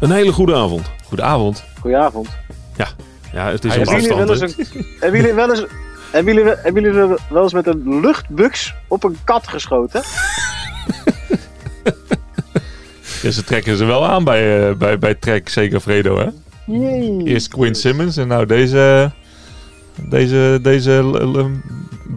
Een hele goede avond. Goedenavond. Goedenavond. Ja, het is jullie, wel afstand. eens hè? een, hebben, jullie wel eens, hebben, jullie, hebben jullie wel eens met een luchtbuks op een kat geschoten? Ja, ze trekken ze wel aan bij, eh, bij, bij Trek, zeker Fredo, hè? Jee. Eerst Quinn Simmons en nou deze... Deze, deze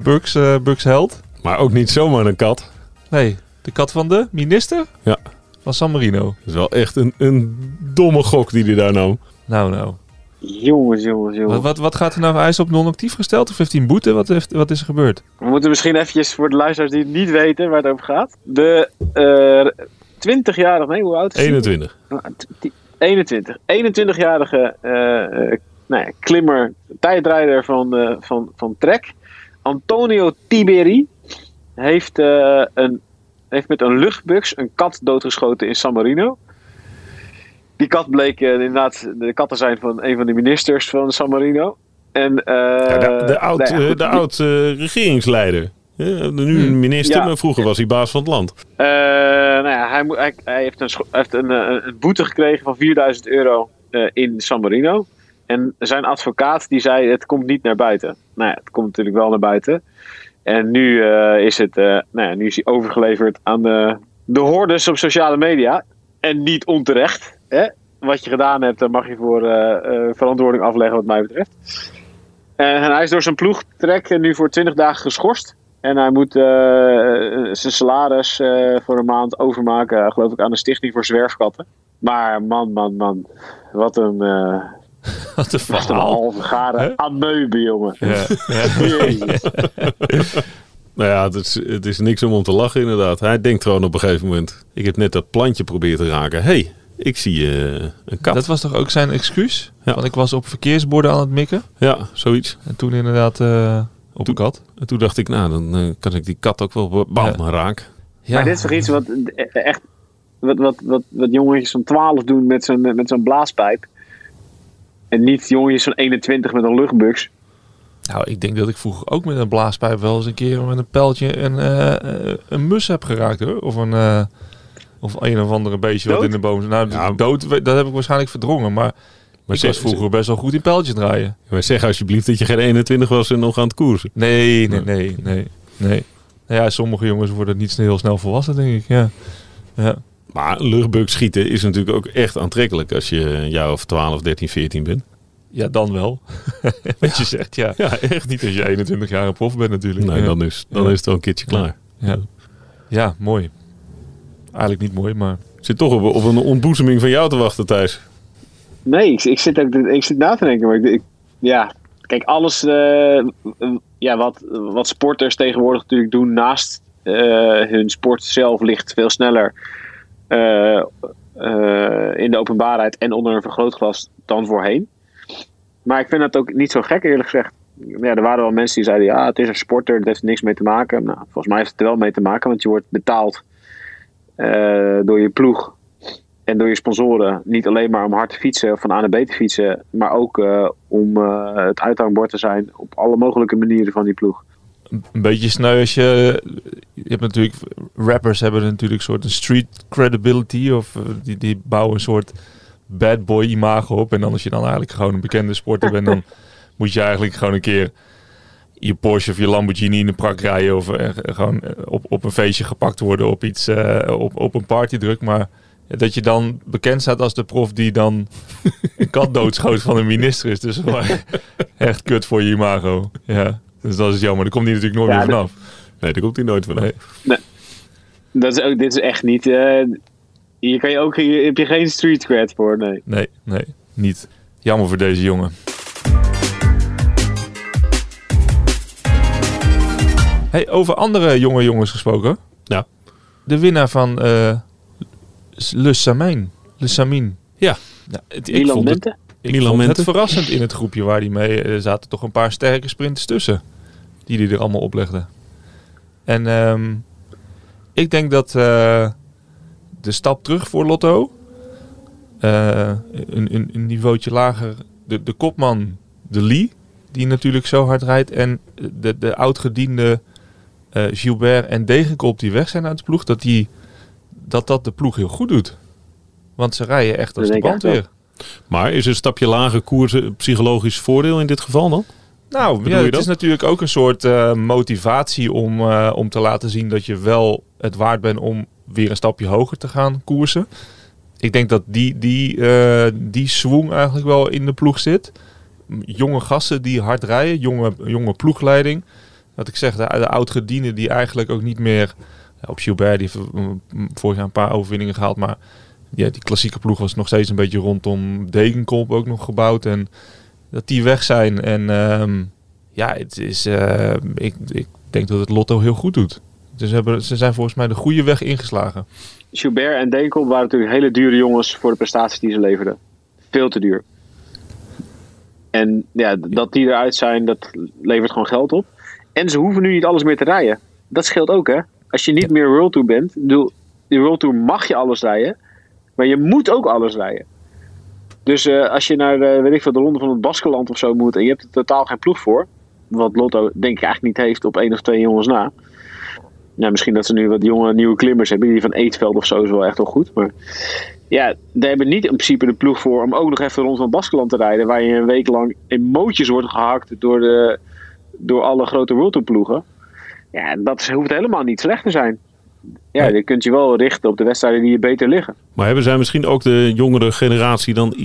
Bucks, eh, Bucks held. Maar ook niet zomaar een kat. Nee, de kat van de minister? Ja. Van San Marino. Het is wel echt een, een domme gok die hij daar nam. Nou, nou. Jongens, jongens, jongens. Wat, wat, wat gaat er nou? Hij is op non-actief gesteld of heeft hij een boete? Wat, heeft, wat is er gebeurd? We moeten misschien eventjes voor de luisteraars die het niet weten waar het over gaat. De eh 20-jarige, nee, hoe oud is hij? 21. 21. 21-jarige eh, eh, nou ja, klimmer, tijdrijder van, eh, van, van Trek. Antonio Tiberi heeft, eh, een, heeft met een luchtbuks een kat doodgeschoten in San Marino. Die kat bleek eh, inderdaad de kat te zijn van een van de ministers van San Marino. En, eh, Ja, de, de oud, nou ja, de oud regeringsleider. Ja, nu een minister, Ja. maar vroeger was hij baas van het land. Nou ja, hij, hij, hij heeft, een, heeft een, een boete gekregen van 4000 euro in San Marino. En zijn advocaat die zei: het komt niet naar buiten. Nou ja, het komt natuurlijk wel naar buiten. En nu, eh, is, het, eh, nou ja, nu is hij overgeleverd aan de, de hordes op sociale media. En niet onterecht. Hè? Wat je gedaan hebt, daar mag je voor eh, verantwoording afleggen, wat mij betreft. En hij is door zijn ploegtrek nu voor 20 dagen geschorst. En hij moet zijn salaris voor een maand overmaken, geloof ik, aan de Stichting voor Zwerfkatten. Maar man, man, man. Wat een, Wat een wat een verhaal. halve garen amoebe, jongen. Ja, ja. Nou ja, het is, het is niks om om te lachen inderdaad. Hij denkt gewoon op een gegeven moment... Ik heb net dat plantje proberen te raken. hey, ik zie eh, een kat. Dat was toch ook zijn excuus? Ja. Want ik was op verkeersborden aan het mikken. Ja, zoiets. En toen inderdaad eh, op een kat. En toen dacht ik, nou, dan eh, kan ik die kat ook wel bam raken. Ja. Maar dit is toch iets wat echt. Wat, wat, wat, wat jongetjes van 12 doen met zo'n met zo'n blaaspijp. En niet jongetjes van 21 met een luchtbuks. Nou, ik denk dat ik vroeger ook met een blaaspijp wel eens een keer met een pijltje een, eh, eh, een mus heb geraakt hoor. Of een, eh, of een of andere beestje wat Dood? in de boom zit. Nou, Ja. dood, dat heb ik waarschijnlijk verdrongen. Maar, Maar ik zeg, was vroeger best wel goed in pijltjes draaien. maar zeg alsjeblieft dat je geen 21 was en nog aan het koersen. Nee, nee, nee, nee, nee. Nou ja, sommige jongens worden niet heel snel volwassen, denk ik. Ja. Ja. Maar luchtbuk schieten is natuurlijk ook echt aantrekkelijk als je een jaar of 12, 13, 14 bent. ja, dan wel. Wat je zegt, ja. Ja, echt. Niet als je 21 jaar een prof bent natuurlijk. Nee, ja. dan, is, dan Ja. is het wel een keertje klaar. Ja. ja, mooi. Eigenlijk niet mooi, maar... Ik zit toch op, op een ontboezeming van jou te wachten, Thijs. Nee, ik, ik, zit, ook, ik zit na te denken. Maar ik, ik- ja, kijk, alles eh, ja, wat, wat sporters tegenwoordig natuurlijk doen naast eh, hun sport zelf ligt veel sneller in de openbaarheid en onder een vergrootglas dan voorheen. Maar ik vind dat ook niet zo gek, eerlijk gezegd. Ja, er waren wel mensen die zeiden, ja, het is een sporter, dat heeft niks mee te maken. Nou, volgens mij heeft het er wel mee te maken, want je wordt betaald eh, door je ploeg en door je sponsoren. Niet alleen maar om hard te fietsen of van A naar B te fietsen, maar ook eh, om eh, het uithangbord te zijn op alle mogelijke manieren van die ploeg. een beetje sneu als je... Je hebt natuurlijk... Rappers hebben natuurlijk een soort street credibility. Of eh, die, die bouwen een soort bad boy imago op. En dan als je dan eigenlijk gewoon een bekende sporter bent... dan moet je eigenlijk gewoon een keer je Porsche of je Lamborghini in de prak rijden. Of eh, gewoon eh, op, op een feestje gepakt worden op iets... op, op een partydruk. Maar dat je dan bekend staat als de prof die dan een kat doodschoot van een minister is. Dus echt kut voor je imago. Ja, dus dat is jammer. Daar komt hij natuurlijk nooit Ja, meer vanaf. Nee, daar komt hij nooit vanaf. Nee. Dat is ook, dit is echt niet. eh, hier, kan je ook, hier heb je geen street cred voor, nee. Nee, nee, niet. Jammer voor deze jongen. Hey, over andere jonge jongens gesproken. Ja. De winnaar van eh Le Samin. Le Samin. Ja. Ja, het, ik Milan vond het, Mente? ik Milan vond het verrassend in het groepje waar hij mee... Er zaten toch een paar sterke sprinters tussen. Die hij er allemaal oplegde. En ehm, ik denk dat eh, de stap terug voor Lotto... eh, een, een, een niveautje lager... De, de kopman, de Lee... Die natuurlijk zo hard rijdt. En de, de oudgediende eh, Gilbert en Degenkop die weg zijn uit de ploeg, dat, die, dat dat de ploeg heel goed doet. Want ze rijden echt als Dat de band weer. Maar is een stapje lager koers een psychologisch voordeel in dit geval dan? Nou, ja, je het dat? is natuurlijk ook een soort eh, motivatie om, eh, om te laten zien dat je wel het waard bent om weer een stapje hoger te gaan koersen. Ik denk dat die, die, eh die swing eigenlijk wel in de ploeg zit. Jonge gasten die hard rijden, jonge, jonge ploegleiding. Wat ik zeg, de, de oud-gedienden die eigenlijk ook niet meer... Ja, op Gilbert, die heeft mm, vorig jaar een paar overwinningen gehaald, maar ja, die klassieke ploeg was nog steeds een beetje rondom Degenkop ook nog gebouwd. En dat die weg zijn. En ehm, ja, het is, eh, ik, ik denk dat het Lotto heel goed doet. Dus ze, hebben, ze zijn volgens mij de goede weg ingeslagen. Gilbert en Degenkolb waren natuurlijk hele dure jongens voor de prestaties die ze leverden. Veel te duur. En ja, dat die eruit zijn, dat levert gewoon geld op. En ze hoeven nu niet alles meer te rijden. Dat scheelt ook, hè. Als je niet meer World Tour bent, bedoel, die World Tour mag je alles rijden, maar je moet ook alles rijden. Dus eh, als je naar, eh, weet ik veel, de ronde van het Baskeland of zo moet en je hebt er totaal geen ploeg voor, wat Lotto denk ik eigenlijk niet heeft op één of twee jongens na. Ja, misschien dat ze nu wat jonge nieuwe klimmers hebben. Die van Eetveld of zo is wel echt wel goed. Maar ja, daar hebben niet in principe de ploeg voor om ook nog even rond van Baskeland te rijden. Waar je een week lang in mootjes wordt gehakt door, de, door alle grote World Tour ploegen. Ja, dat hoeft helemaal niet slecht te zijn. Ja, je kunt je wel richten op de wedstrijden die je beter liggen. Maar hebben zij misschien ook de jongere generatie dan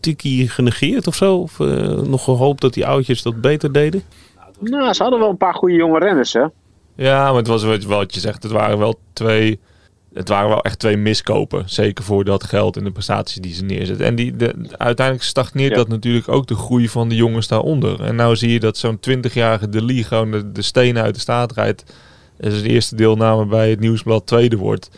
tikkie genegeerd of zo? Of eh, nog gehoopt dat die oudjes dat beter deden? Nou, ze hadden wel een paar goede jonge renners, hè. Ja, maar het was wat, wat je zegt. Het waren wel twee. Het waren wel echt twee miskopen. Zeker voor dat geld en de prestaties die ze neerzetten. En die, de, uiteindelijk stagneert Ja. dat natuurlijk ook de groei van de jongens daaronder. En nou zie je dat zo'n 20-jarige De Lee gewoon de, de stenen uit de staat rijdt. En zijn eerste deelname bij het nieuwsblad tweede wordt.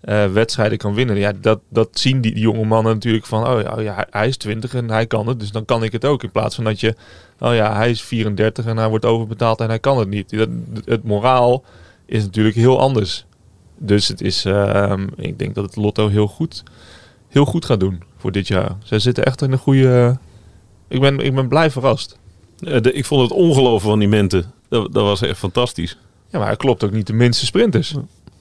Eh, wedstrijden kan winnen. Ja, dat, dat zien die, die jonge mannen natuurlijk van. Oh ja, oh ja, hij, is 20 en hij kan het. Dus dan kan ik het ook. In plaats van dat je. Oh ja, hij is 34 en hij wordt overbetaald en hij kan het niet. Dat, het moraal is natuurlijk heel anders. Dus het is, ehm, ik denk dat het Lotto heel goed, heel goed gaat doen voor dit jaar. Ze zitten echt in een goede. Ik ben, ik ben blij verrast. Eh, de- ik vond het ongelooflijk van die menten. Dat, dat was echt fantastisch. Ja, maar hij klopt ook niet de minste sprinters.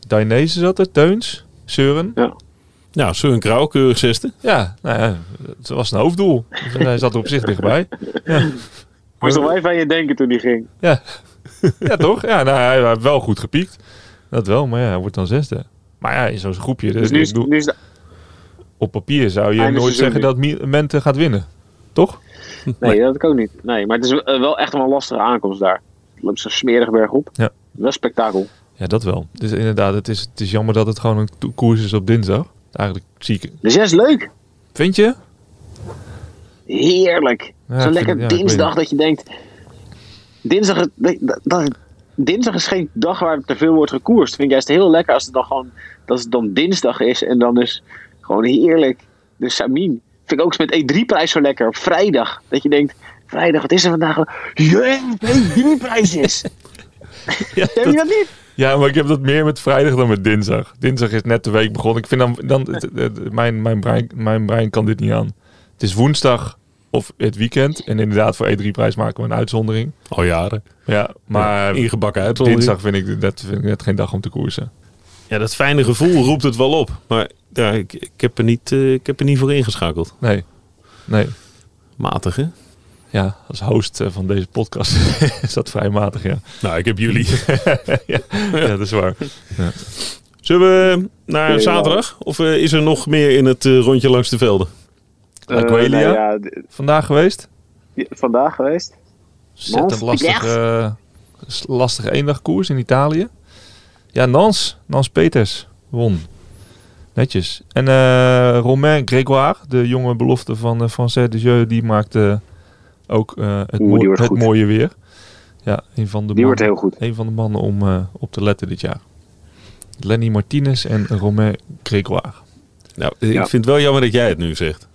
Dainese zat er, Teuns, Seuren. Nou, Søren Krauw, keurig zesde. Ja, nou ja, het was een hoofddoel. Dus hij zat er op zich dichtbij. Moest er wel even aan je denken toen die ging. Ja, ja toch? Ja, nou, hij heeft wel goed gepiekt. Dat wel, maar ja, hij wordt dan zesde. Maar ja, in zo'n groepje. Dus Dus nu is, bedoel, nu is de op papier zou je Einde nooit zeggen dat Mente gaat winnen. Toch? Nee, dat ik ook niet. Nee, maar het is eh, wel echt wel een lastige aankomst daar. Het loopt zo'n smerige berg op. Ja. Wel spektakel. Ja, dat wel. Dus inderdaad, het is, het is jammer dat het gewoon een koers is op dinsdag. Eigenlijk zie ik. Dus ja, is leuk. Vind je? Heerlijk. Ja, ik Zo'n lekker ja, dinsdag dat je denkt... Dinsdag, is- dat, dat- dinsdag is geen dag waar er te veel wordt gekoerst. Vind ik juist heel lekker als het dan gewoon... Dat het dan dinsdag is en dan is gewoon heerlijk. De Samin. Vind ik ook met E3-prijs zo lekker. Op vrijdag. Dat je denkt... Vrijdag, wat is er vandaag? Jee, E3-prijs is. Ja, Heb je dat niet? Ja, maar ik heb dat meer met vrijdag dan met dinsdag. Dinsdag is net de week begonnen. Ik vind dan, dan het- het- het- mijn, mijn, brein, mijn brein kan dit niet aan. Het is woensdag of het weekend. En inderdaad, voor E3-prijs maken we een uitzondering. Al jaren. Ja, maar Ja, ingebakken uitzondering. dinsdag vind ik, dat vind ik net geen dag om te koersen. Ja, dat fijne gevoel roept het wel op. Maar ja, ik, ik, heb er niet, eh, ik heb er niet voor ingeschakeld. Nee, nee. Matig, hè? Ja, als host eh, van deze podcast is dat vrij matig, ja. Nou, ik heb jullie. ja, ja, dat is waar. Zullen we naar Ja. zaterdag? Of eh, is er nog meer in het eh, rondje langs de velden? Nou ja, Vandaag geweest? vandaag geweest. Ontzettend Nans, lastig, eh lastige eendagkoers in Italië. Ja, Nans, Nans Peters won. Netjes. En eh Romain Grégoire, de jonge belofte van uh, Français de Jeu, die maakte ook eh, het, Oeh, die mooi- wordt het mooie weer. Ja, een van de Die wordt mannen, heel goed. een van de mannen om eh, op te letten dit jaar. Lenny Martinez en Romain Grégoire. Nou, ik Ja. vind het wel jammer dat jij het nu zegt.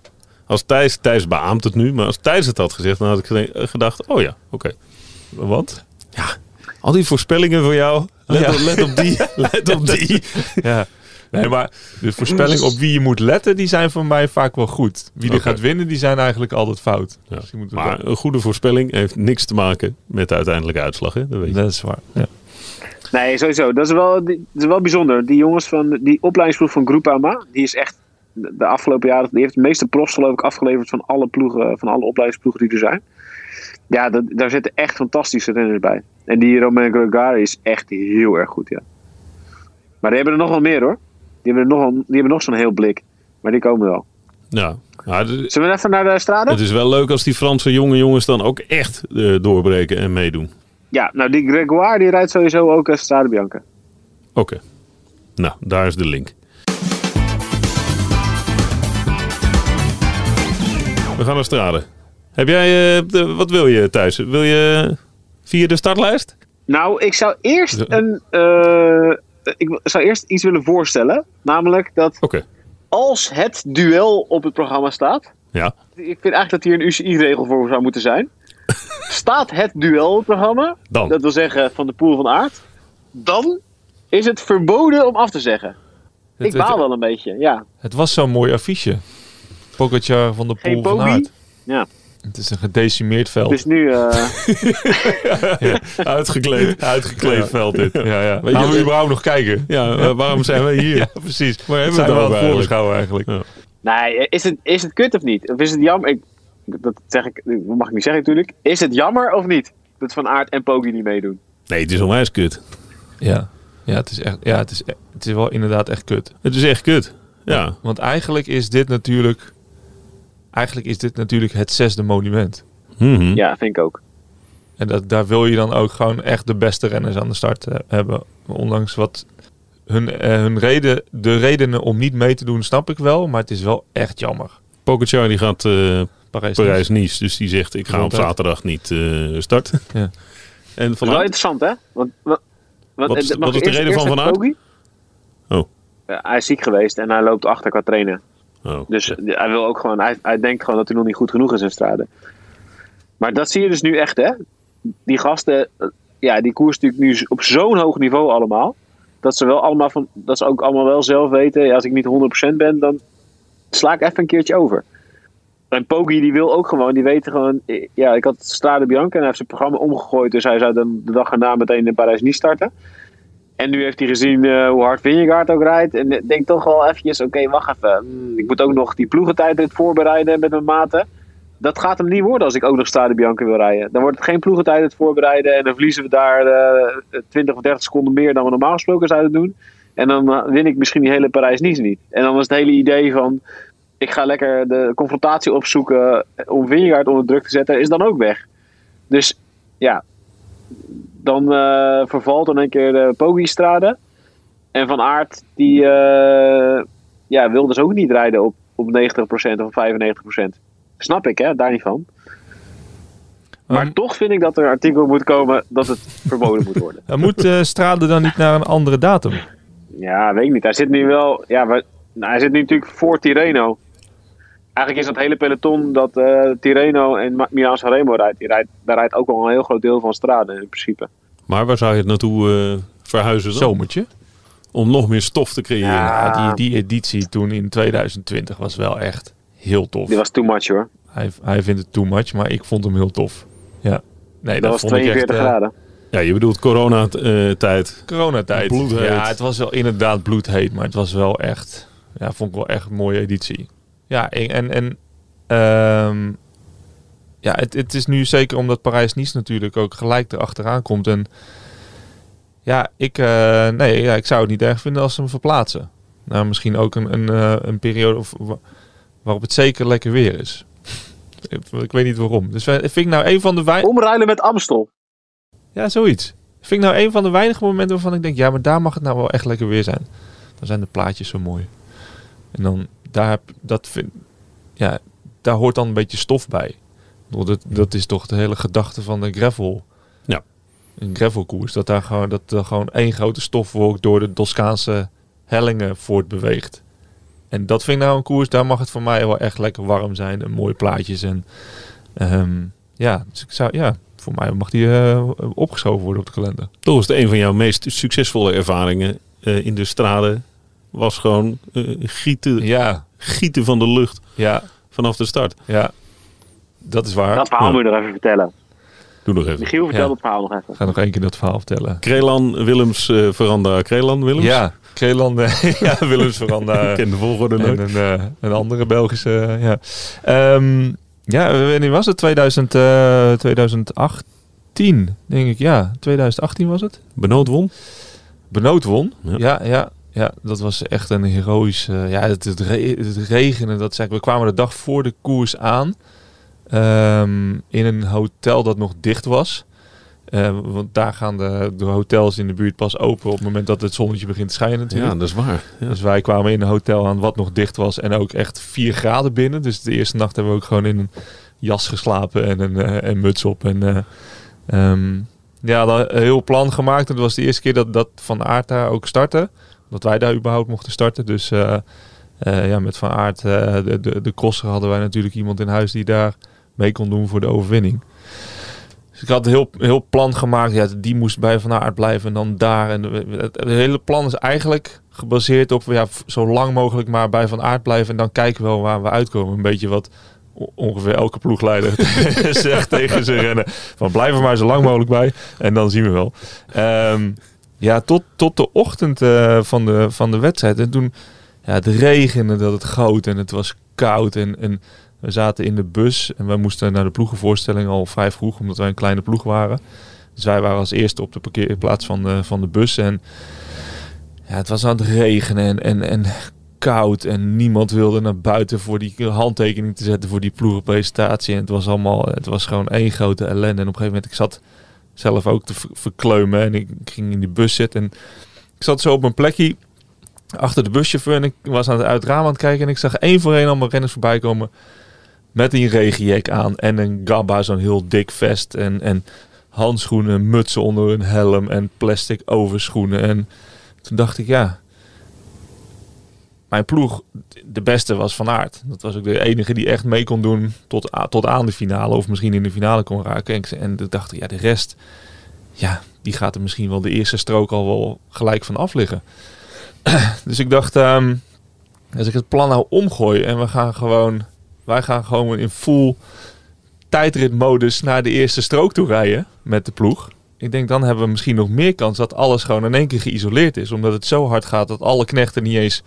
Als Thijs, Thijs beaamt het nu, maar als Thijs het had gezegd, dan had ik eh, gedacht, oh ja, oké. Wat? Al die voorspellingen voor jou, let, Ja. op, let op die, let op die. Ja. Nee, maar de voorspelling op wie je moet letten, die zijn voor mij vaak wel goed. Wie er gaat winnen, die zijn eigenlijk altijd fout. Ja. Dus Maar een goede voorspelling heeft niks te maken met de uiteindelijke uitslag, hè? Dat weet je. Dat is waar. Ja. Nee, sowieso. Dat is wel, dat is wel bijzonder. Die jongens van die opleidingsploeg van Groupama, die is echt de de afgelopen jaren, die heeft de meeste profs geloof ik afgeleverd van alle ploegen, van alle opleidingsploegen die er zijn. Ja, dat, daar zitten echt fantastische renners bij. En die Romain Gregari is echt heel erg goed, ja. Maar die hebben er nog wel meer hoor. Die hebben, nog, die hebben nog zo'n heel blik. Maar die komen wel. Ja, de- Zullen we even naar de strade? het is wel leuk als die Franse jonge jongens dan ook echt eh, doorbreken en meedoen. Ja, nou die Gregoire die rijdt sowieso ook uh, Strade Bianca. Oké. Nou, daar is de link. We gaan naar Strade. Heb jij, eh, de- wat wil je thuis? Wil je via de startlijst? Nou, ik zou eerst een. Ik zou eerst iets willen voorstellen. Namelijk dat als het duel op het programma staat. Ja. Ik vind eigenlijk dat hier een UCI-regel voor zou moeten zijn. Staat het duel op het programma, Dan. dat wil zeggen van de pool van aard, dan is het verboden om af te zeggen. Het, ik baal het, wel een beetje, ja. het was zo'n mooi affiche. Pogacar van de Poel van? Aert. Ja. Het is een gedecimeerd veld. Dus nu, eh, Uitgekleed. Uitgekleed Ja. veld dit. Ja, ja. Weet je, Gaan we überhaupt nog kijken? Ja, eh, waarom zijn wij hier? Ja, precies. Waar hebben we zijn het we het eigenlijk? voorbeschouwen eigenlijk. Ja. nee, is het, is het kut of niet? Of is het jammer? Ik, dat zeg ik, dat mag ik niet zeggen natuurlijk. Is het jammer of niet? Dat Van Aert en Poggi niet meedoen. Nee, het is onwijs kut. Ja, ja, het, is echt, ja het, is, het is wel inderdaad echt kut. Het is echt kut. Ja. Want eigenlijk is dit natuurlijk... Eigenlijk is dit natuurlijk het zesde monument. Mhm. Ja, vind ik ook. En dat, daar wil je dan ook gewoon echt de beste renners aan de start eh, hebben. Ondanks wat hun, eh, hun reden, de redenen om niet mee te doen, snap ik wel. Maar het is wel echt jammer. Pogacar die gaat eh Parijs. Parijs-Nice, dus die zegt ik ga op zaterdag niet eh, starten. Ja. En Dat is Van wel interessant, hè? Want, wat, wat, Wat is- wat de reden van Van Aert? Oh. Ja, hij is ziek geweest en hij loopt achter qua trainen. Oh. Dus eh, hij wil ook gewoon, hij, hij denkt gewoon dat hij nog niet goed genoeg is in strade. Maar dat zie je dus nu echt, hè? Die gasten, eh, ja, die koers natuurlijk nu op zo'n hoog niveau allemaal. Dat ze wel allemaal van, dat ze ook allemaal wel zelf weten, ja, als ik niet 100% ben, dan sla ik even een keertje over. En Poggi die wil ook gewoon, die weet gewoon, eh, ja, ik had Strade Bianca en hij heeft zijn programma omgegooid, dus hij zou dan de dag erna meteen in Parijs niet starten. En nu heeft hij gezien eh, hoe hard Vingegaard ook rijdt. En denkt toch wel eventjes, oké, wacht even. Hmm, ik moet ook nog die ploegentijdrit voorbereiden met mijn maten. Dat gaat hem niet worden als ik ook nog Strade Bianca wil rijden. Dan wordt het geen ploegentijdrit voorbereiden. En dan verliezen we daar eh 20 of 30 seconden meer dan we normaal gesproken zouden doen. En dan eh, win ik misschien die hele Parijs-Nice niet. En dan was het hele idee van... Ik ga lekker de confrontatie opzoeken om Vingegaard onder druk te zetten. Is dan ook weg. Dus ja, dan eh, vervalt in een keer de Poggi-strade. En Van Aert, die eh, ja, wil dus ook niet rijden op, op 90% of 95%. Snap ik, hè? Daar niet van. Maar Maar toch vind ik dat er een artikel moet komen dat het verboden moet worden. moet eh Strade dan niet naar een andere datum? Ja, weet ik niet. Hij zit nu wel... Ja, nou, hij zit nu natuurlijk voor Tirreno. Eigenlijk is dat hele peloton dat eh Tirreno en Milan Sanremo rijdt, die rijdt... Daar rijdt ook wel een heel groot deel van Strade in principe. Maar waar zou je het naartoe eh, verhuizen dan? Zomertje. Om nog meer stof te creëren. Ja. Ja, die, die editie toen in 2020 was wel echt heel tof. Die was too much hoor. Hij, hij vindt het too much, maar ik vond hem heel tof. Ja. Nee, Dat was vond ik 42 echt, eh, graden. Ja, je bedoelt coronatijd. Coronatijd. Bloedheet. Ja, het was wel inderdaad bloedheet, maar het was wel echt, ja, vond ik wel echt een mooie editie. Ja, en, en, ehm, ja, het, het is nu zeker omdat Parijs-Nice natuurlijk ook gelijk erachteraan komt. En ja, ik, eh, nee, ja, ik zou het niet erg vinden als ze hem verplaatsen. Nou, misschien ook een, een, eh, een periode of, wa- waarop het zeker lekker weer is. ik, weet niet waarom. Dus vind ik nou een van de wei- Omruilen met Amstel. ja, zoiets. Vind ik nou een van de weinige momenten waarvan ik denk, ja, maar daar mag het nou wel echt lekker weer zijn. Dan zijn de plaatjes zo mooi. En dan, daar heb, dat vind, ja, daar hoort dan een beetje stof bij. Dat, dat is toch de hele gedachte van de gravel. Ja. Een gravelkoers. Dat daar gewoon, dat er gewoon één grote stofwolk door de Toscaanse hellingen voortbeweegt. En dat vind ik nou een koers, daar mag het voor mij wel echt lekker warm zijn. En mooie plaatjes. En ehm, ja, dus ik zou, ja, voor mij mag die eh, opgeschoven worden op de kalender. Toch is het een van jouw meest succesvolle ervaringen eh, in de straten. Was gewoon eh, gieten, Ja, gieten van de lucht ja, vanaf de start. ja. Dat is waar. Dat verhaal Ja. moet je nog even vertellen. Doe nog even. Michiel, vertel Ja. het verhaal nog even. Ik ga nog één keer dat verhaal vertellen. Krelan Willems eh, veranda Krelan Willems. Ja, Krelan, eh, ja, Willems veranda. Ik ken de volgorde En nooit. een, een andere Belgische, ja. Ehm, ja, wanneer was het? 2000, eh, 2018, denk ik. Ja, 2018 was het. Benoot won. Benoot won. Ja. Ja, ja, dat was echt een heroïsch... eh, ja, het, het, re- het regenen, dat zeg ik. We kwamen de dag voor de koers aan. ehm, in een hotel dat nog dicht was. Eh, want daar gaan de, de hotels in de buurt pas open op het moment dat het zonnetje begint te schijnen natuurlijk. Ja, dat is waar. Ja. Dus wij kwamen in een hotel aan wat nog dicht was en ook echt 4 graden binnen. Dus de eerste nacht hebben we ook gewoon in een jas geslapen en een, eh, muts op. En eh, ehm, ja, heel plan gemaakt. En het was de eerste keer dat, dat Van Aert daar ook startte. Dat wij daar überhaupt mochten starten. Dus eh, eh, ja, met Van Aert, eh, de, de, de hadden wij natuurlijk iemand in huis die daar mee kon doen voor de overwinning. Dus ik had een heel, heel plan gemaakt. Ja, die moest bij Van Aert blijven en dan daar. En het, hele plan is eigenlijk gebaseerd op ja, zo lang mogelijk maar bij Van Aert blijven. En dan kijken we wel waar we uitkomen. Een beetje wat ongeveer elke ploegleider zegt tegen zijn rennen. Van blijf er maar zo lang mogelijk bij. En dan zien we wel. Ehm, ja, tot, tot de ochtend eh, van, de, van de wedstrijd. En toen, ja, het regende, dat het goot en het was koud. En, en we zaten in de bus en wij moesten naar de ploegenvoorstelling al vrij vroeg, omdat wij een kleine ploeg waren. Dus wij waren als eerste op de parkeerplaats van de, van de bus. En ja, het was aan het regenen en, en, en koud. En niemand wilde naar buiten voor die handtekening te zetten voor die ploegenpresentatie. En het was allemaal, het was gewoon één grote ellende. En op een gegeven moment, ik zat zelf ook te ver- verkleumen. En ik ging in die bus zitten. En ik zat zo op mijn plekje achter de buschauffeur. En ik was aan het uit het raam aan het kijken. En ik zag één voor één allemaal renners voorbij komen. Met een regenjek aan. En een gabba, zo'n heel dik vest. En, en handschoenen, mutsen onder hun helm. En plastic overschoenen. En toen dacht ik, ja... Mijn ploeg, de beste was Van Aert. Dat was ook de enige die echt mee kon doen tot, tot aan de finale. Of misschien in de finale kon raken. En, ik, dacht ja, de rest... Ja, die gaat er misschien wel de eerste strook al wel gelijk van af liggen. dus ik dacht, ehm, als ik het plan nou omgooi en we gaan gewoon, wij gaan gewoon in full tijdritmodus naar de eerste strook toe rijden met de ploeg. Ik denk dan hebben we misschien nog meer kans dat alles gewoon in één keer geïsoleerd is. Omdat het zo hard gaat dat alle knechten niet eens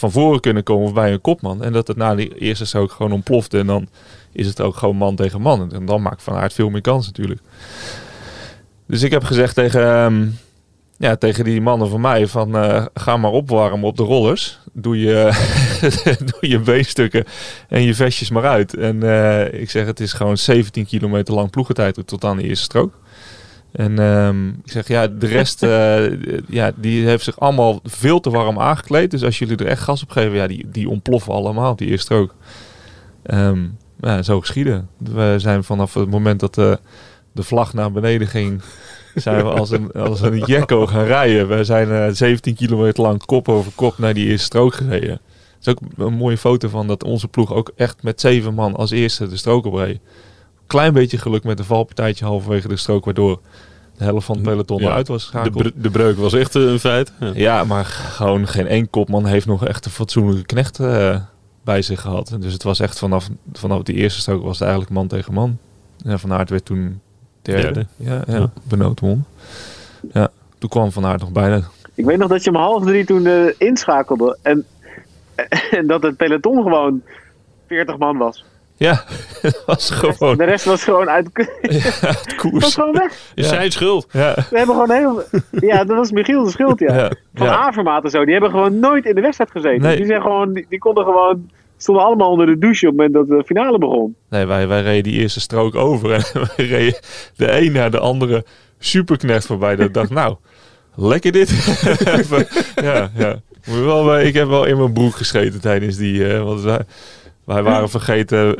van voren kunnen komen bij een kopman. En dat het na de eerste strook gewoon ontploft. En dan is het ook gewoon man tegen man. En dan maakt Van Aert veel meer kans natuurlijk. Dus ik heb gezegd tegen, ehm, ja, tegen die mannen van mij van eh, ga maar opwarmen op de rollers. Doe je, doe je beenstukken en je vestjes maar uit. En eh, ik zeg het is gewoon 17 kilometer lang ploegentijd tot aan de eerste strook. En ehm, ik zeg ja, de rest eh, ja, die heeft zich allemaal veel te warm aangekleed. Dus als jullie er echt gas op geven, ja, die, die ontploffen allemaal die eerste strook. Ehm, ja, zo geschieden. We zijn vanaf het moment dat de, de vlag naar beneden ging, zijn we als een, als een jekko gaan rijden. We zijn eh, 17 kilometer lang kop over kop naar die eerste strook gereden. Het is ook een mooie foto van dat onze ploeg ook echt met zeven man als eerste de strook opreed. Klein beetje geluk met een valpartijtje halverwege de strook, waardoor de helft van het peloton Ja, eruit was De, geschakeld. bre- de breuk was echt eh, een feit. Ja. Ja, maar gewoon geen één kopman heeft nog echt een fatsoenlijke knecht eh, bij zich gehad. Dus het was echt vanaf, vanaf die eerste strook was het eigenlijk man tegen man. Ja, Van Aert werd toen derde. Derde. Ja, ja, Ja. Benoot won. Ja, toen kwam Van Aert nog bijna. Ik weet nog dat je om half drie toen eh, inschakelde. En, en dat het peloton gewoon 40 man was. Ja, het was gewoon De rest was gewoon uit het was koers. gewoon weg. Zijn schuld. Ja, We hebben gewoon heel... Ja, dat was Michiel de schuld, ja. ja, Van ja. Avermaat en zo. Die hebben gewoon nooit in de wedstrijd gezeten. Nee. Die, zijn gewoon, die, die konden gewoon... stonden allemaal onder de douche op het moment dat de finale begon. Nee, wij, wij reden die eerste strook over en we reden de een naar de andere superknecht voorbij. Dat ik dacht, nou, lekker dit. Ja, ja. Bij- ik heb wel in mijn broek gescheten tijdens die... eh, want wij, waren vergeten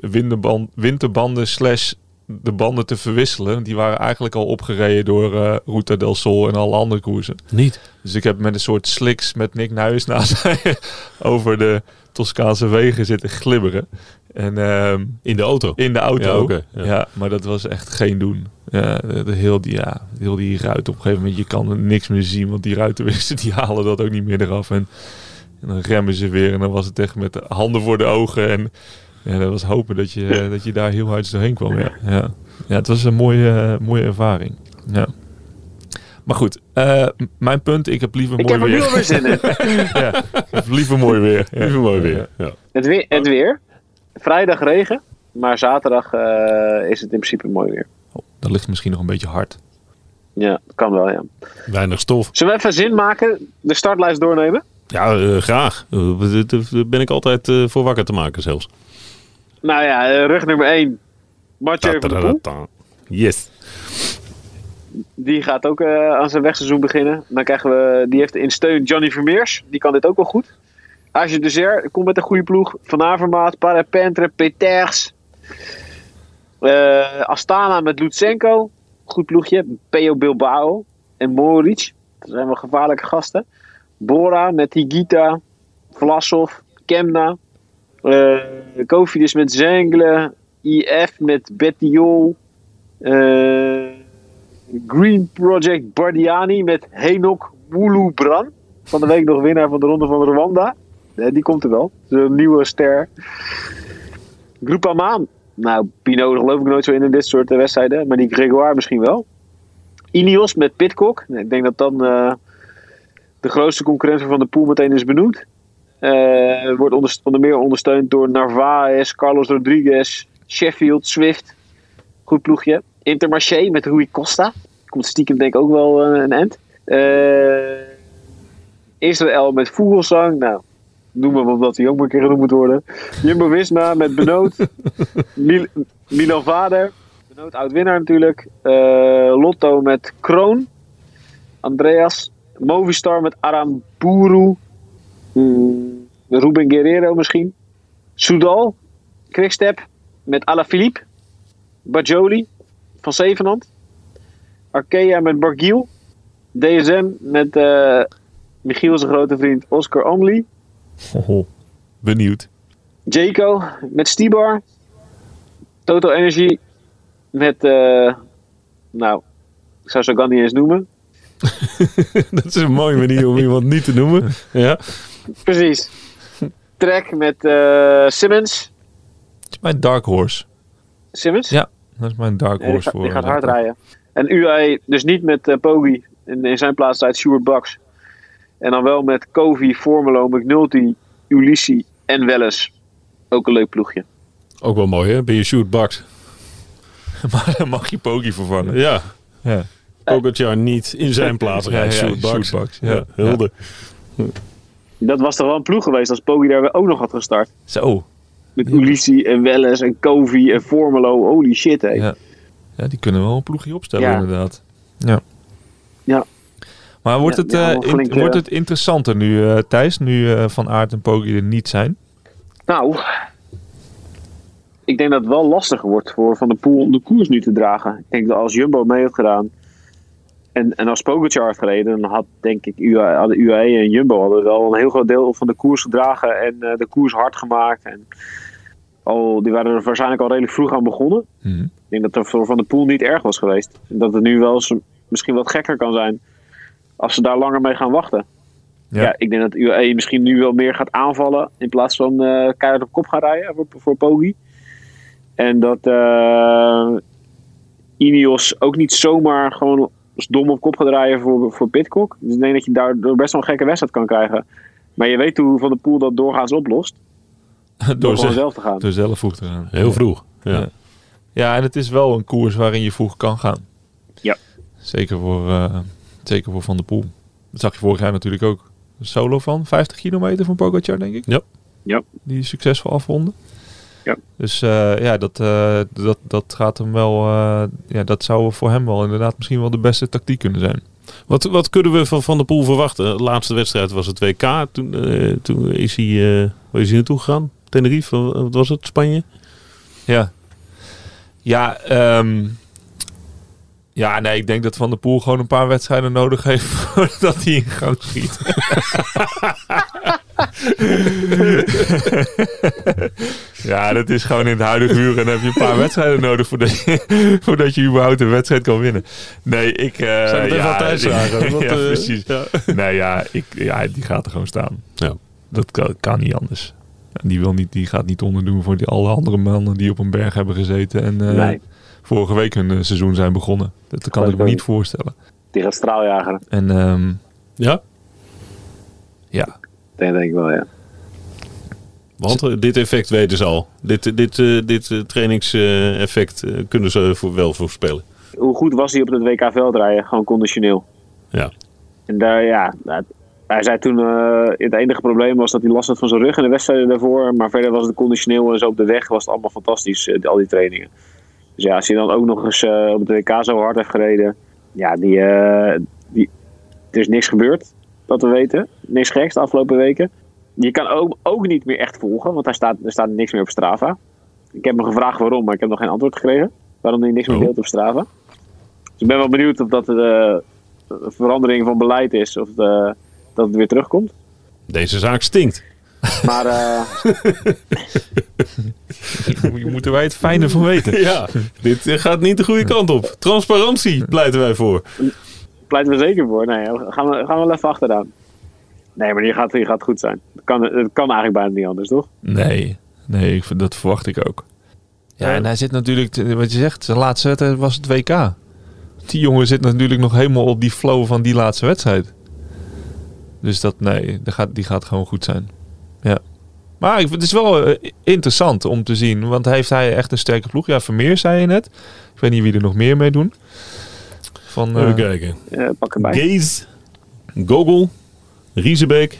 winterband, winterbanden slash de banden te verwisselen. Die waren eigenlijk al opgereden door eh Ruta del Sol en alle andere koersen. Niet. Dus ik heb met een soort sliks met Nick Nuis naast mij over de Toscaanse wegen zitten glibberen. En ehm, In de auto. in de auto. Ja, ja. ja. maar dat was echt geen doen. Ja, de, heel, die, ja, heel die ruit op een gegeven moment, je kan niks meer zien, want die ruitenwissers die halen dat ook niet meer eraf. En, en dan remmen ze weer en dan was het echt met de handen voor de ogen. En ja, dat was hopen dat je, dat je daar heel hard doorheen kwam. Ja, ja. Ja, het was een mooie, mooie ervaring. Ja. Maar goed, eh, mijn punt, ik heb liever Ik mooi heb er nu weer. alweer zin in. ja, ik heb liever mooi weer. Ja. Even mooi weer. Ja. Het weer, het weer. Vrijdag regen. Maar zaterdag eh, is het in principe mooi weer. Oh, dat ligt misschien nog een beetje hard. Ja, dat kan wel, ja. Weinig stof. Zullen we even zin maken? De startlijst doornemen? Ja, eh, graag. Eh, Daar ben ik altijd eh, voor wakker te maken zelfs. Nou ja, rug nummer 1. Mathieu van der Poel. Ta-ta-ta-ta. Yes. Die gaat ook aan zijn wegseizoen beginnen. Dan krijgen we, die heeft in steun Johnny Vermeers. Die kan dit ook wel goed. Age Desert komt met een goede ploeg. Van Avermaat, Parapentre, Peters. Astana met Lutsenko. Goed ploegje. Peo Bilbao en Moric. Dat zijn wel gevaarlijke gasten. Bora met Higita. Vlasov. Kemna. Eh Kofidis met Zengle. IF met Bettiol. Eh Green Project Bardiani met Henok Bran. Van de week nog winnaar van de Ronde van Rwanda. Eh, die komt er wel. Een nieuwe ster. Groupama. Nou, Pinot geloof ik nooit zo in in dit soort wedstrijden. Maar die Gregoire misschien wel. Ineos met Pitcock. Nou, Ik denk dat dan de grootste concurrent van de pool meteen is benoemd. Eh, wordt onder, onder meer ondersteund door Narvaez, Carlos Rodriguez, Sheffield, Swift. Goed ploegje. Intermarché met Rui Costa. Komt stiekem denk ik ook wel eh, een end. Eh, Israël met Vogelsang. Nou, noem maar omdat hij ook maar een keer genoemd moet worden. Jumbo-Visma met Benoot. Mil Milan Vader. Benoot oud-winnaar natuurlijk. Lotto met Kroon. Andreas. Movistar met Aramburu. Hmm, Ruben Guerrero misschien. Soudal. Quickstep met Alaphilippe. Bajoli van Zevenand. Arkea met Bargiel. DSM met eh Michiel zijn grote vriend Oscar Omli. Benieuwd. Jaco met Stibar. Total Energy met, eh, nou, ik zou Sagan niet eens noemen. Dat is een mooie manier om iemand niet te noemen. Ja. Precies. Trek met eh, Simmons. Dat is mijn dark horse. Simmons? Ja, dat is mijn dark Nee, die, horse gaat, voor. die gaat hard rijden. En UAE dus niet met eh Poggi. In, in zijn plaats staat Stuart Bucks. En dan wel met Kovi, Formelo, McNulty, Ulissi en Welles. Ook een leuk ploegje. Ook wel mooi, hè? Ben je shootbox? maar dan mag je Pogi vervangen. Ja. Ja. Pogacar niet in zijn plaats rijdt. Ja, shootbox. shootbox, Ja, ja. hulde. Dat was toch wel een ploeg geweest als Poggi daar ook nog had gestart. Zo. Met Ulissi en Welles en Kovi en Formelo. Holy shit, hé. Ja. ja, die kunnen wel een ploegje opstellen Ja. inderdaad. Ja. Ja. Maar wordt, Ja, het, ja, eh, in- flink, eh, wordt het interessanter nu, eh, Thijs? Nu eh, Van Aert en Poggi er niet zijn? Nou, ik denk dat het wel lastiger wordt voor Van der Poel om de koers nu te dragen. Ik denk dat als Jumbo mee had gedaan en, en als Pogacar had gereden, dan had denk ik UAE, hadden UAE en Jumbo hadden wel een heel groot deel van de koers gedragen en eh, de koers hard gemaakt. En al, die waren er waarschijnlijk al redelijk vroeg aan begonnen. Mhm. Ik denk dat het voor Van der Poel niet erg was geweest. En dat het nu wel eens misschien wat gekker kan zijn als ze daar langer mee gaan wachten. Ja. Ja, ik denk dat UAE misschien nu wel meer gaat aanvallen in plaats van eh keihard op kop gaan rijden voor, voor Poggi. En dat eh Ineos ook niet zomaar gewoon als dom op kop gaat rijden voor, voor Pitcock. Dus ik denk dat je daardoor best wel een gekke wedstrijd kan krijgen. Maar je weet hoe Van de Poel dat doorgaans oplost. Door, zelf te gaan. door zelf vroeg te gaan. Heel vroeg. Ja. Ja. Ja, en het is wel een koers waarin je vroeg kan gaan. Ja. Zeker voor, eh, zeker voor Van der Poel. Dat zag je vorig jaar natuurlijk ook. Een solo van 50 kilometer van Pogacar, denk ik. Ja. Ja. Die succesvol afronden. Ja. Dus eh, ja, dat, eh, dat, dat gaat hem wel... eh, ja, dat zou voor hem wel inderdaad misschien wel de beste tactiek kunnen zijn. Wat, wat kunnen we van Van der Poel verwachten? De laatste wedstrijd was het WK. Toen, eh, toen is, hij, eh, waar is hij naartoe gegaan? Tenerife, wat was het? Spanje? Ja. Ja, ehm, ja, nee, ik denk dat Van der Poel gewoon een paar wedstrijden nodig heeft voordat hij in gang schiet. ja, dat is gewoon in het huidige uur en dan heb je een paar wedstrijden nodig voordat je, voordat je überhaupt een wedstrijd kan winnen. Nee, ik... eh Zijn het even ja, Thijs vragen? Want, ja, eh, precies. ja. Nee, ja, ik, ja, die gaat er gewoon staan. Ja. Dat kan, kan niet anders. En die, wil niet, die gaat niet onderdoen voor die, alle andere mannen die op een berg hebben gezeten. En eh, Nee. Vorige week hun eh, seizoen zijn begonnen. Dat kan ik me niet voorstellen. Die gaat straaljagen. En ehm, Ja, ja, Dat denk ik wel, ja. want eh, dit effect weten ze al. Dit, dit, eh, dit eh, trainingseffect eh, kunnen ze voor, wel voorspellen. Hoe goed was hij op het WK veldrijden? Gewoon conditioneel. Ja. En daar, ja, nou, hij zei toen, eh, het enige probleem was dat hij last had van zijn rug in de wedstrijden daarvoor. Maar verder was het conditioneel en zo op de weg was het allemaal fantastisch, al die trainingen. Dus ja, als hij dan ook nog eens eh, op het WK zo hard heeft gereden. Ja, die, eh, die, er is niks gebeurd, dat we weten. Niks geks de afgelopen weken. Je kan ook, ook niet meer echt volgen, want hij staat, er staat niks meer op Strava. Ik heb hem gevraagd waarom, maar ik heb nog geen antwoord gekregen. Waarom hij niks meer Oh. deelt op Strava. Dus ik ben wel benieuwd of dat de, een verandering van beleid is of de, dat het weer terugkomt. Deze zaak stinkt. Maar eh, hier moeten wij het fijne van weten. Ja, dit gaat niet de goede kant op. Transparantie pleiten wij voor. pleiten we zeker voor. Nee, gaan we, gaan we wel even achteraan. Nee, maar die gaat, die gaat goed zijn. Het kan, het kan eigenlijk bijna niet anders, toch? Nee, nee ik, dat verwacht ik ook. Ja, en hij zit natuurlijk, wat je zegt, zijn laatste wedstrijd was het WK. Die jongen zit natuurlijk nog helemaal op die flow van die laatste wedstrijd. Dus dat, nee, dat gaat, die gaat gewoon goed zijn. Ja. Maar ik, het is wel eh, interessant om te zien, want heeft hij echt een sterke ploeg? Ja, Vermeer zei je net. Ik weet niet wie er nog meer mee doen. Van, eh, Even kijken. Eh, pak erbij. Gaze, Gogol, Riesebeek,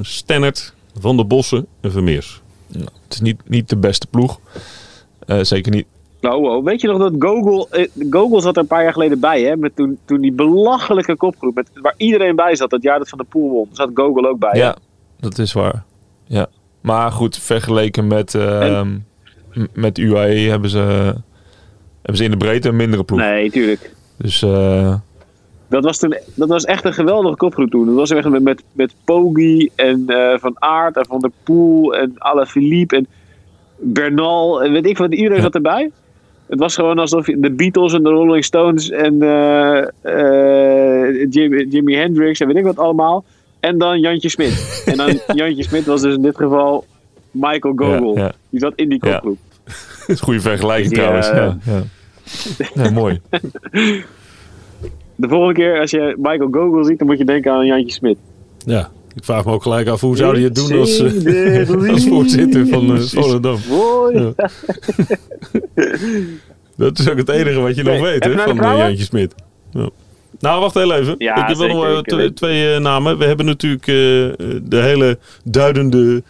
Stennert, Van der Bossen en Vermeers. nou, het is niet, niet de beste ploeg. Eh, zeker niet. Nou, oh, weet je nog dat Google, eh, Google zat er een paar jaar geleden bij, hè? Met toen, toen die belachelijke kopgroep, met, waar iedereen bij zat, dat jaar dat Van de Poel won, zat Google ook bij. hè? Ja, dat is waar. Ja. Maar goed, vergeleken met, ehm, met UAE hebben ze, hebben ze in de breedte een mindere ploeg. Nee, tuurlijk. Dus eh, Dat was, toen, dat was echt een geweldige kopgroep toen. Dat was echt met, met, met Poggi en eh, Van Aert en Van der Poel en Alaphilippe en Bernal en weet ik wat. Iedereen zat erbij. Het was gewoon alsof je- de Beatles en de Rolling Stones en eh, Jimi, Jimi Hendrix en weet ik wat allemaal. En dan Jantje Smit. en dan Jantje Smit was dus in dit geval Michael Gogol. Ja, ja. Die zat in die Ja. kopgroep. dat is een goede vergelijking Die, trouwens. eh, ja, ja. Ja, mooi. De volgende keer als je Michael Gogol ziet, dan moet je denken aan Jantje Smit. Ja, ik vraag me ook gelijk af hoe zou hij het doen als, the als voorzitter van uh. Volendam. Mooi. Ja. Dat is ook het enige wat je nog weet hè, van? Jantje Smit. Ja. Nou, wacht heel even. Ja, ik heb wel nog zeker. wel Ik twee, eh, namen. We hebben natuurlijk eh, de hele duidende...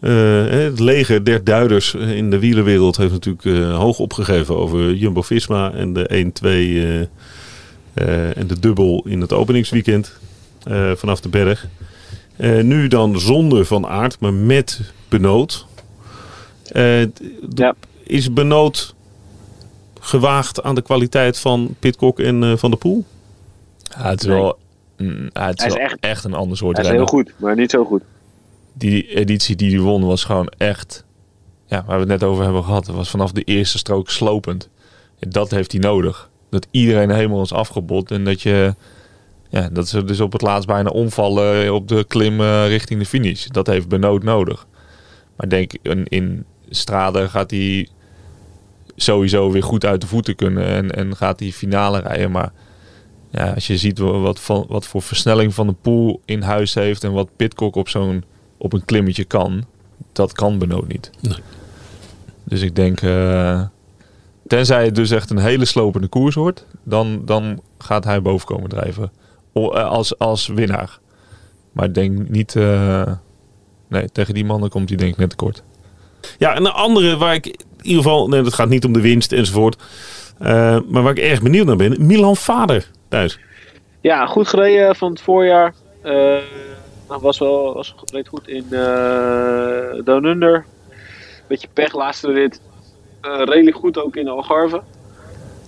eh, het leger der duiders in de wielerwereld heeft natuurlijk hoog opgegeven over Jumbo-Visma en de 1-2 eh, eh, en de dubbel in het openingsweekend vanaf de berg. Nu dan zonder Van Aert, maar met Benoot. Ja. Is Benoot gewaagd aan de kwaliteit van Pitcock en Van der Poel? Ja, het is Nee. wel, mm, ja, het is Hij is wel echt- echt, een ander soort Hij is renner. heel goed, maar niet zo goed. Die editie die hij won was gewoon echt... Ja, waar we het net over hebben gehad. Het was vanaf de eerste strook slopend. En dat heeft hij nodig. Dat iedereen helemaal is afgebot. En dat je... Ja, dat ze dus op het laatst bijna omvallen op de klim eh, richting de finish. Dat heeft Benoot nodig. Maar denk, in, in Strade gaat hij sowieso weer goed uit de voeten kunnen. En, en gaat hij finale rijden. Maar ja, als je ziet wa- wat, van, wat voor versnelling Van de Poel in huis heeft... en wat Pitcock op, zo'n, op een klimmetje kan... dat kan Benoot niet. Nee. Dus ik denk... eh, tenzij het dus echt een hele slopende koers wordt... dan, dan gaat hij boven komen drijven. O- eh, als, als winnaar. Maar ik denk niet... eh, nee, tegen die mannen komt hij denk ik net tekort. Ja, en een andere waar ik in ieder geval... Nee, dat gaat niet om de winst enzovoort. Maar waar ik erg benieuwd naar ben. Milan Vader Ja, goed gereden van het voorjaar. Eh was wel was, reed goed in eh Down Under. Beetje pech, laatste rit. Eh, redelijk goed ook in Algarve.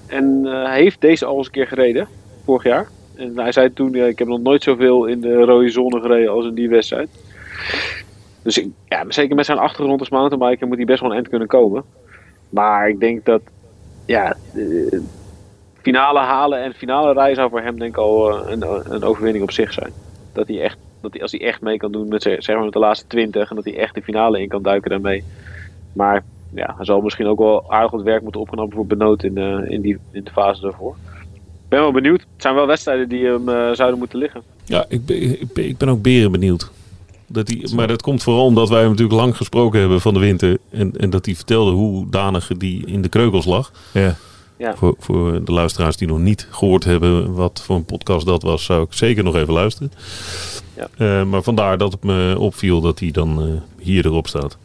En hij heeft deze al eens een keer gereden, vorig jaar. En hij zei toen, ik heb nog nooit zoveel in de rode zone gereden als in die wedstrijd. Dus ja, zeker met zijn achtergrond als mountainbiker moet hij best wel een eind kunnen komen. Maar ik denk dat, ja, finale halen en finale rijden zou voor hem denk ik al eh, een, een overwinning op zich zijn. Dat hij echt, dat hij, als hij echt mee kan doen met zeg maar met de laatste 20 en dat hij echt de finale in kan duiken daarmee. Maar ja, hij zal misschien ook wel aardig wat werk moeten opgenomen voor Benoot in, eh, in, die, in de fase daarvoor. Ik ben wel benieuwd. Het zijn wel wedstrijden die hem eh, zouden moeten liggen. Ja, ik ben, ik ben, ik ben ook beren benieuwd. Dat die, maar dat komt vooral omdat wij hem natuurlijk lang gesproken hebben van de winter. En, en dat hij vertelde hoe danig die in de kreukels lag. Ja. Ja. Voor, voor de luisteraars die nog niet gehoord hebben wat voor een podcast dat was, zou ik zeker nog even luisteren. Ja. Eh, maar vandaar dat het me opviel dat hij dan eh, hier erop staat.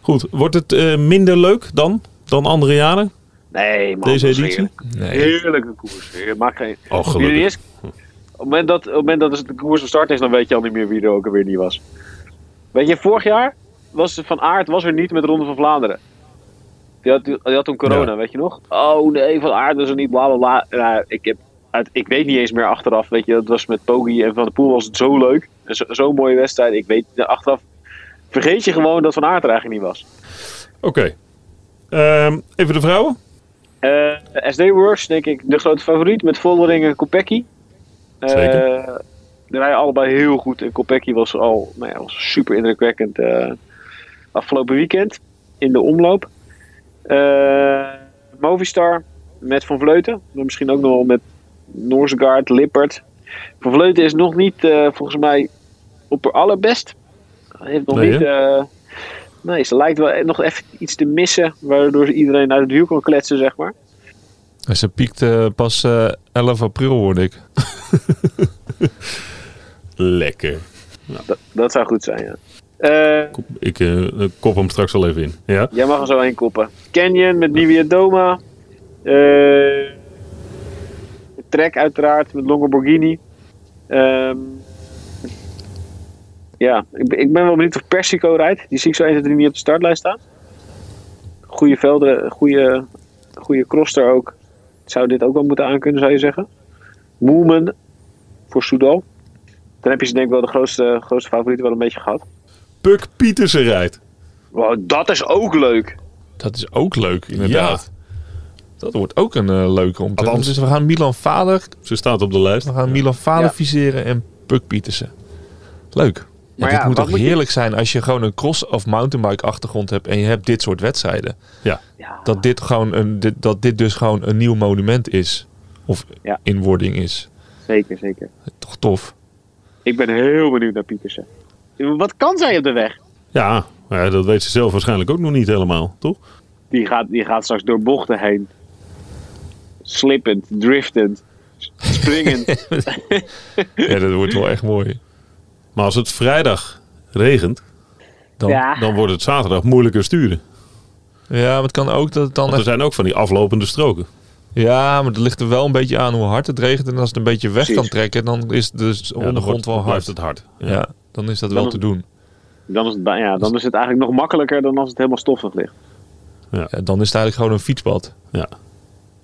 Goed, wordt het eh, minder leuk dan, dan andere jaren? Nee, man. Deze editie? heerlijk. Nee. Heerlijke koers. Maak geen... Oh, Wie er gelukkig. is, op het moment dat, op het moment dat de koers van start is, dan weet je al niet meer wie er ook alweer niet was. Weet je, vorig jaar was Van Aert was er niet met de Ronde van Vlaanderen. Die had, die had toen corona, Ja. weet je nog? Oh nee, Van was er niet, bla bla bla. Nou, ik, heb, ik weet niet eens meer achteraf, weet je, dat was met Poggi en Van der Poel was het zo leuk. En zo- Zo'n mooie wedstrijd. Ik weet, achteraf vergeet je gewoon dat Van Aert er eigenlijk niet was. Oké. Ehm, even de vrouwen. Eh SD Works, denk ik, de grote favoriet met Vollering en Kopecky. Eh, Zeker. Die rijden allebei heel goed. En Kopecky was al nou ja, was super indrukwekkend eh, afgelopen weekend in de omloop. Eh, Movistar met Van Vleuten. Maar Misschien ook nog wel met Noorsegaard, Lippert. Van Vleuten is nog niet eh, volgens mij op haar allerbest. Hij heeft nog Nee, niet... eh, nee, ze lijkt wel nog even iets te missen. Waardoor ze iedereen uit het wiel kan kletsen, zeg maar. En Ze piekte pas eh 11 april, hoorde ik. Lekker. Dat, dat zou goed zijn, ja. Eh, Kop- Ik eh, kop hem straks al even in. Ja? jij mag er zo heen koppen. Canyon met Nivea Doma. Eh Trek uiteraard met Longoborghini. Ehm ja, ik, ben- ik ben wel benieuwd of Persico rijdt. Die zie ik zo 1, 2, 3 niet op de startlijst staan. Goede velden, goede, goede crosser ook. Zou dit ook wel moeten aankunnen, zou je zeggen. Moeman voor Soudal. Dan heb je ze denk ik wel de grootste, grootste favorieten wel een beetje gehad. Puk Pietersen rijdt. Wow, dat is ook leuk. Dat is ook leuk, inderdaad. Dat wordt ook een eh, leuke om te Althans- Dus we gaan Milan Vader, Ze staat op de lijst. we gaan Milan Vader Ja. viseren en Puk Pietersen. Leuk. Ja, Maar dit ja, moet toch moet je- heerlijk zijn als je gewoon een cross- of mountainbike achtergrond hebt en je hebt dit soort wedstrijden. Ja. Ja. Dat dit, gewoon een, dit, dat dit dus gewoon een nieuw monument is. Of Ja. inwording is. Zeker, zeker. Toch tof. Ik ben heel benieuwd naar Pietersen. Wat kan zij op de weg? Ja, dat weet ze zelf waarschijnlijk ook nog niet helemaal, toch? Die gaat, die gaat straks door bochten heen. Slippend, driftend, springend. Ja, dat wordt wel echt mooi. Maar als het vrijdag regent, Dan, ja. dan wordt het zaterdag moeilijker sturen. Ja, maar het kan ook dat het dan Want er echt... zijn ook van die aflopende stroken. Ja, maar het ligt er wel een beetje aan hoe hard het regent. En als het een beetje weg Precies. kan trekken, dan is de Ja, dan ondergrond wordt- wel dan hard. blijft het hard. Ja. Ja, dan is dat Dan- wel te doen. Dan is, het, ja, dan is het eigenlijk nog makkelijker dan als het helemaal stoffig ligt. Ja, dan is het eigenlijk gewoon een fietspad. Ja.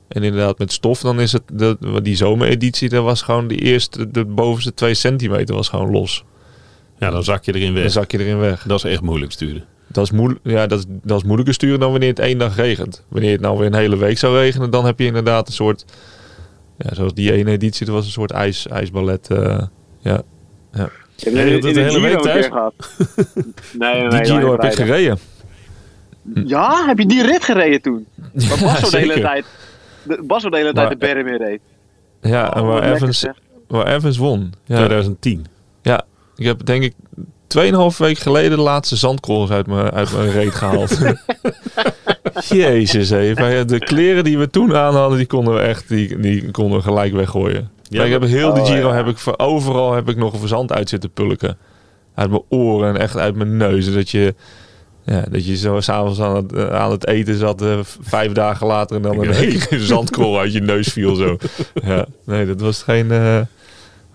En inderdaad, met stof, dan is het de, die zomereditie, dat was gewoon de eerste, de bovenste twee centimeter was gewoon los. ja, dan zak je erin Dan weg. zak je erin weg. Dat is echt moeilijk sturen. Dat is, moeilijk, ja, dat, is, dat is moeilijker sturen dan wanneer het één dag regent. Wanneer het nou weer een hele week zou regenen, dan heb je inderdaad een soort, ja, zoals die ene editie, dat was een soort ijs, ijsballet. eh, ja. Ik heb het de hele week thuis? gehad. nee, nee, Die Giro heb ik gereden. Ja, heb je die rit gereden toen? Waar Bas zo de hele tijd, de, Bas de hele tijd de berm reed. Ja, en Oh, waar wat lekker, Evans, waar Evans won. Ja. 2010. Ja, ik heb denk ik 2,5 week geleden de laatste zandkorrels uit mijn, uit mijn reet gehaald. Jezus. Wij- De kleren die we toen aan hadden, die konden we echt die, die konden we gelijk weggooien. Ja, ik heb heel de oh, Giro, ja. heb ik voor overal heb ik nog een verzand uit zitten pulken. Uit mijn oren en echt uit mijn neus. Dat je, ja, dat je zo s'avonds aan het, eh, aan het eten zat, eh, vijf dagen later, en dan een hele zandkorrel uit je neus viel. Zo. Ja, nee, dat was geen, eh, dat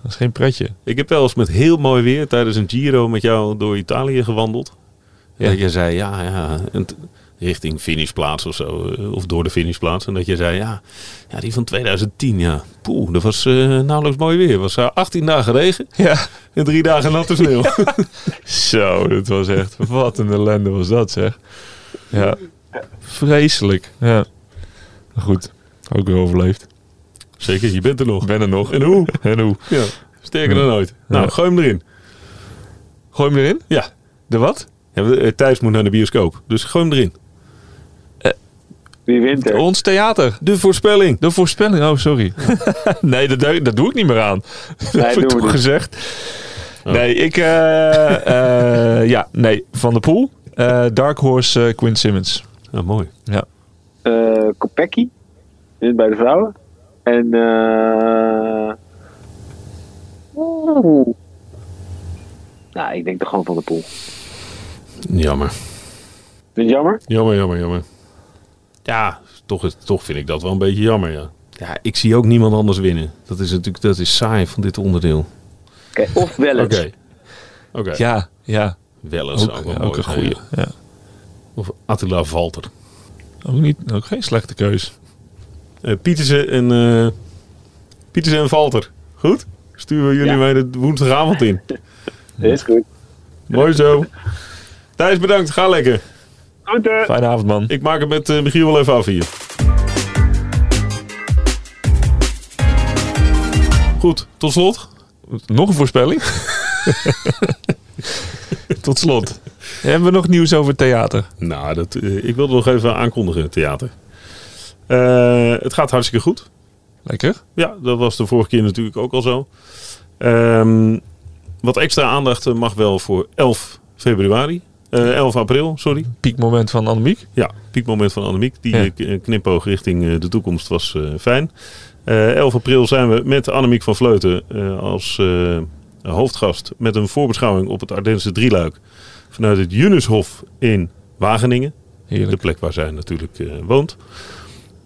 was geen pretje. Ik heb wel eens met heel mooi weer tijdens een Giro met jou door Italië gewandeld. En dat je zei, ja, ja, en richting finishplaats of zo. eh, Of door de finishplaats. En dat je zei, ja, ja die van 2010, ja. Poeh, dat was eh, nauwelijks mooi weer. Het was eh, 18 dagen regen Ja. en drie dagen natte sneeuw. Zo, dat was echt... Wat een ellende was dat, zeg. Ja. Vreselijk. Ja. Maar goed. Ook weer overleefd. Zeker, je bent er nog. Ik ben er nog. En hoe? En hoe? Ja, sterker dan ooit. Nou, Ja. gooi hem erin. Gooi hem erin? Ja. De wat? ja Thijs moet naar de bioscoop, dus gooi hem erin. Wie wint er? Ons theater. De voorspelling. De voorspelling. Oh, sorry. nee, dat, doe- dat doe ik niet meer aan. dat heb ik toch niet. gezegd. Oh. Nee, ik... eh, eh, ja, nee. Van de Poel. Eh, Dark Horse Quinn Simmons. Ja, mooi. Ja. Eh Kopecky. Bij de vrouwen. En... eh Oeh. Nou, ik denk toch gewoon van de pool. Jammer. Vind je het jammer? Jammer, jammer, jammer. Ja, toch, is- toch vind ik dat wel een beetje jammer, ja. Ja, ik zie ook niemand anders winnen. Dat is natuurlijk dat is saai van dit onderdeel. Oké, of wel Oké. eens. Oké. Ja, ja. Wel eens Ook, ook, wel ook mooi een zijn, goeie. ja. Ja. Of Attila Valter. Ook, niet, ook geen slechte keus. Eh Pietersen en... eh Pietersen en Valter. Goed? Sturen we jullie Ja. mij de woensdagavond in. Is goed. Mooi zo. Thijs, bedankt. Ga lekker. Fijne avond, man. Ik maak het met eh, Michiel wel even af hier. Goed, tot slot. Nog een voorspelling? Tot slot. Hebben we nog nieuws over theater? Nou, dat, eh, ik wilde nog even aankondigen, theater. Eh, het gaat hartstikke goed. Lekker. Ja, dat was de vorige keer natuurlijk ook al zo. Ehm, wat extra aandacht mag wel voor 11 februari. Eh 11 april, sorry. Piekmoment van Annemiek. Ja, piekmoment van Annemiek. Die Ja. eh, k- knipoog richting eh, de toekomst was eh, fijn. Eh 11 april zijn we met Annemiek van Vleuten eh, als eh, hoofdgast met een voorbeschouwing op het Ardense drieluik vanuit het Junushof in Wageningen. De plek waar zij natuurlijk eh, woont.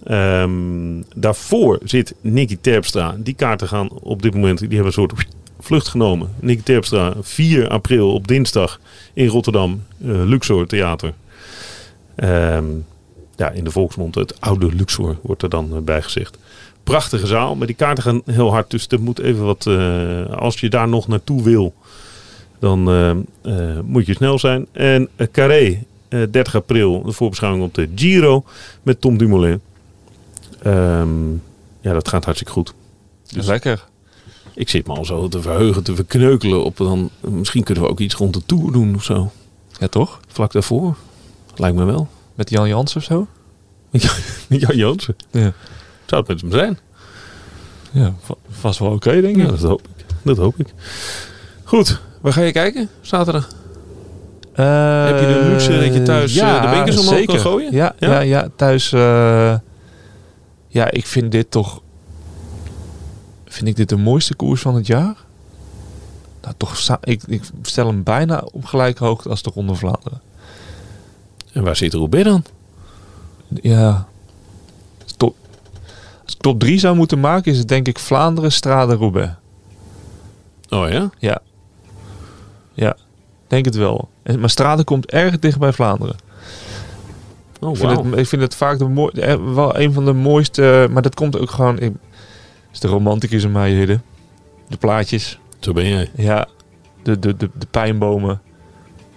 Ehm, daarvoor zit Nicky Terpstra. Die kaarten gaan op dit moment, die hebben een soort vlucht genomen. Nicky Terpstra, 4 april op dinsdag in Rotterdam, eh, Luxor Theater. Ehm, ja, in de volksmond het oude Luxor wordt er dan eh, bij gezegd. Prachtige zaal, maar die kaarten gaan heel hard. Dus er moet even wat, eh, als je daar nog naartoe wil, dan moet je snel zijn. En Carré, eh, 30 april, de voorbeschouwing op de Giro met Tom Dumoulin. Ehm, ja, dat gaat hartstikke goed. Dus- Lekker. Ik zit me al zo te verheugen, te verkneukelen op dan. Misschien kunnen we ook iets rond de Tour doen of zo. Ja, toch? Vlak daarvoor. Lijkt me wel. Met Jan Jans of zo? Met Jan Jansen. Ja. Zou het met hem zijn? Ja, va- vast wel oké, denk Ja, ik. dat hoop ik. Dat hoop ik. Goed, waar ga je kijken zaterdag? Heb je de luxe dat je thuis, eh, de bekers omhoog zeker. kan gooien? Ja, Ja? ja? ja, thuis. eh, ja, ik vind dit toch. Vind ik dit de mooiste koers van het jaar? Nou, toch. Ik, ik stel hem bijna op gelijke hoogte als de Ronde Vlaanderen. En waar zit Robert dan? Ja. Top, als ik top 3 zou moeten maken, is het denk ik Vlaanderen, Strade, Roubaix. Oh ja? Ja. Ja, denk het wel. Maar Strade komt erg dicht bij Vlaanderen. Oh, Ik vind, het, ik vind het vaak de mooi, eh, wel een van de mooiste. Maar dat komt ook gewoon. Ik, is de romanticus in mij hidden. De plaatjes. Zo ben jij. Ja. De, de, de, de pijnbomen.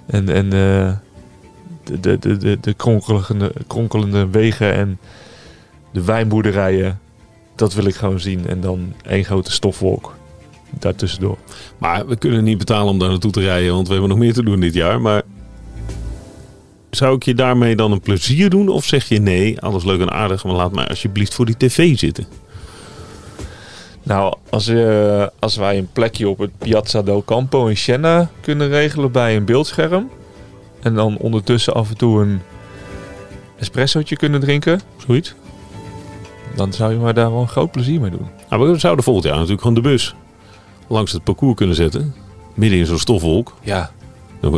En, en eh, de, de, de, de, de kronkelende, kronkelende wegen. En de wijnboerderijen. Dat wil ik gewoon zien. En dan één grote stofwolk. Daartussendoor. Maar we kunnen niet betalen om daar naartoe te rijden, want we hebben nog meer te doen dit jaar. Maar zou ik je daarmee dan een plezier doen? Of zeg je nee, alles leuk en aardig, maar laat mij alsjeblieft voor die tv zitten? Nou, als, eh, als wij een plekje op het Piazza del Campo in Siena kunnen regelen bij een beeldscherm. En dan ondertussen af en toe een espressootje kunnen drinken. Zoiets? Dan zou je maar daar wel een groot plezier mee doen. Nou, we zouden volgend jaar natuurlijk gewoon de bus langs het parcours kunnen zetten. Midden in zo'n stofwolk. Ja,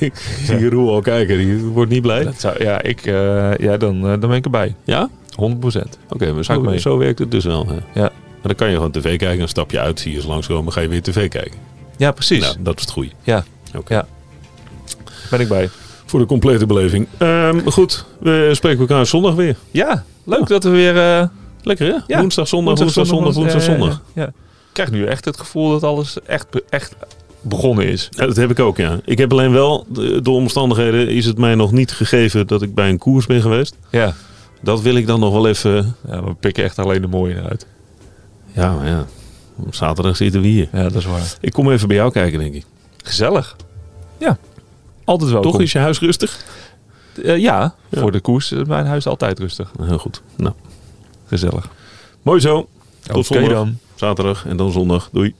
ik zie je Roel al kijken, die wordt niet blij. dat zou, ja, ik, eh, ja dan, eh, dan ben ik erbij. Ja? 100%. Oké, maar zo, zo werkt het dus wel. Hè? Ja. Maar dan kan je gewoon tv kijken, dan stap je uit, zie je ze langskomen, ga je weer tv kijken. Ja, precies. Nou, dat is het goede. Ja. Oké. Ja. Ben ik bij. Voor de complete beleving. Ehm, goed, we spreken elkaar zondag weer. Ja, leuk dat we weer... eh, Lekker hè? Ja. Woensdag, zondag, woensdag, zondag, woensdag, zondag. Ja. Ik krijg nu echt het gevoel dat alles echt, echt begonnen is. Ja, dat heb ik ook, ja. Ik heb alleen wel, de omstandigheden is het mij nog niet gegeven dat ik bij een koers ben geweest. Ja. Dat wil ik dan nog wel even... ja, we pikken echt alleen de mooie uit. Ja, maar ja. Op zaterdag zitten we hier. Ja, dat is waar. Ik kom even bij jou kijken, denk ik. Gezellig. Ja. Altijd welkom. Toch is je huis rustig? Eh, ja, Ja. voor de koers is mijn huis altijd rustig. Heel goed. Nou, Gezellig. mooi zo. Tot Oké zondag. dan. Zaterdag en dan zondag. Doei.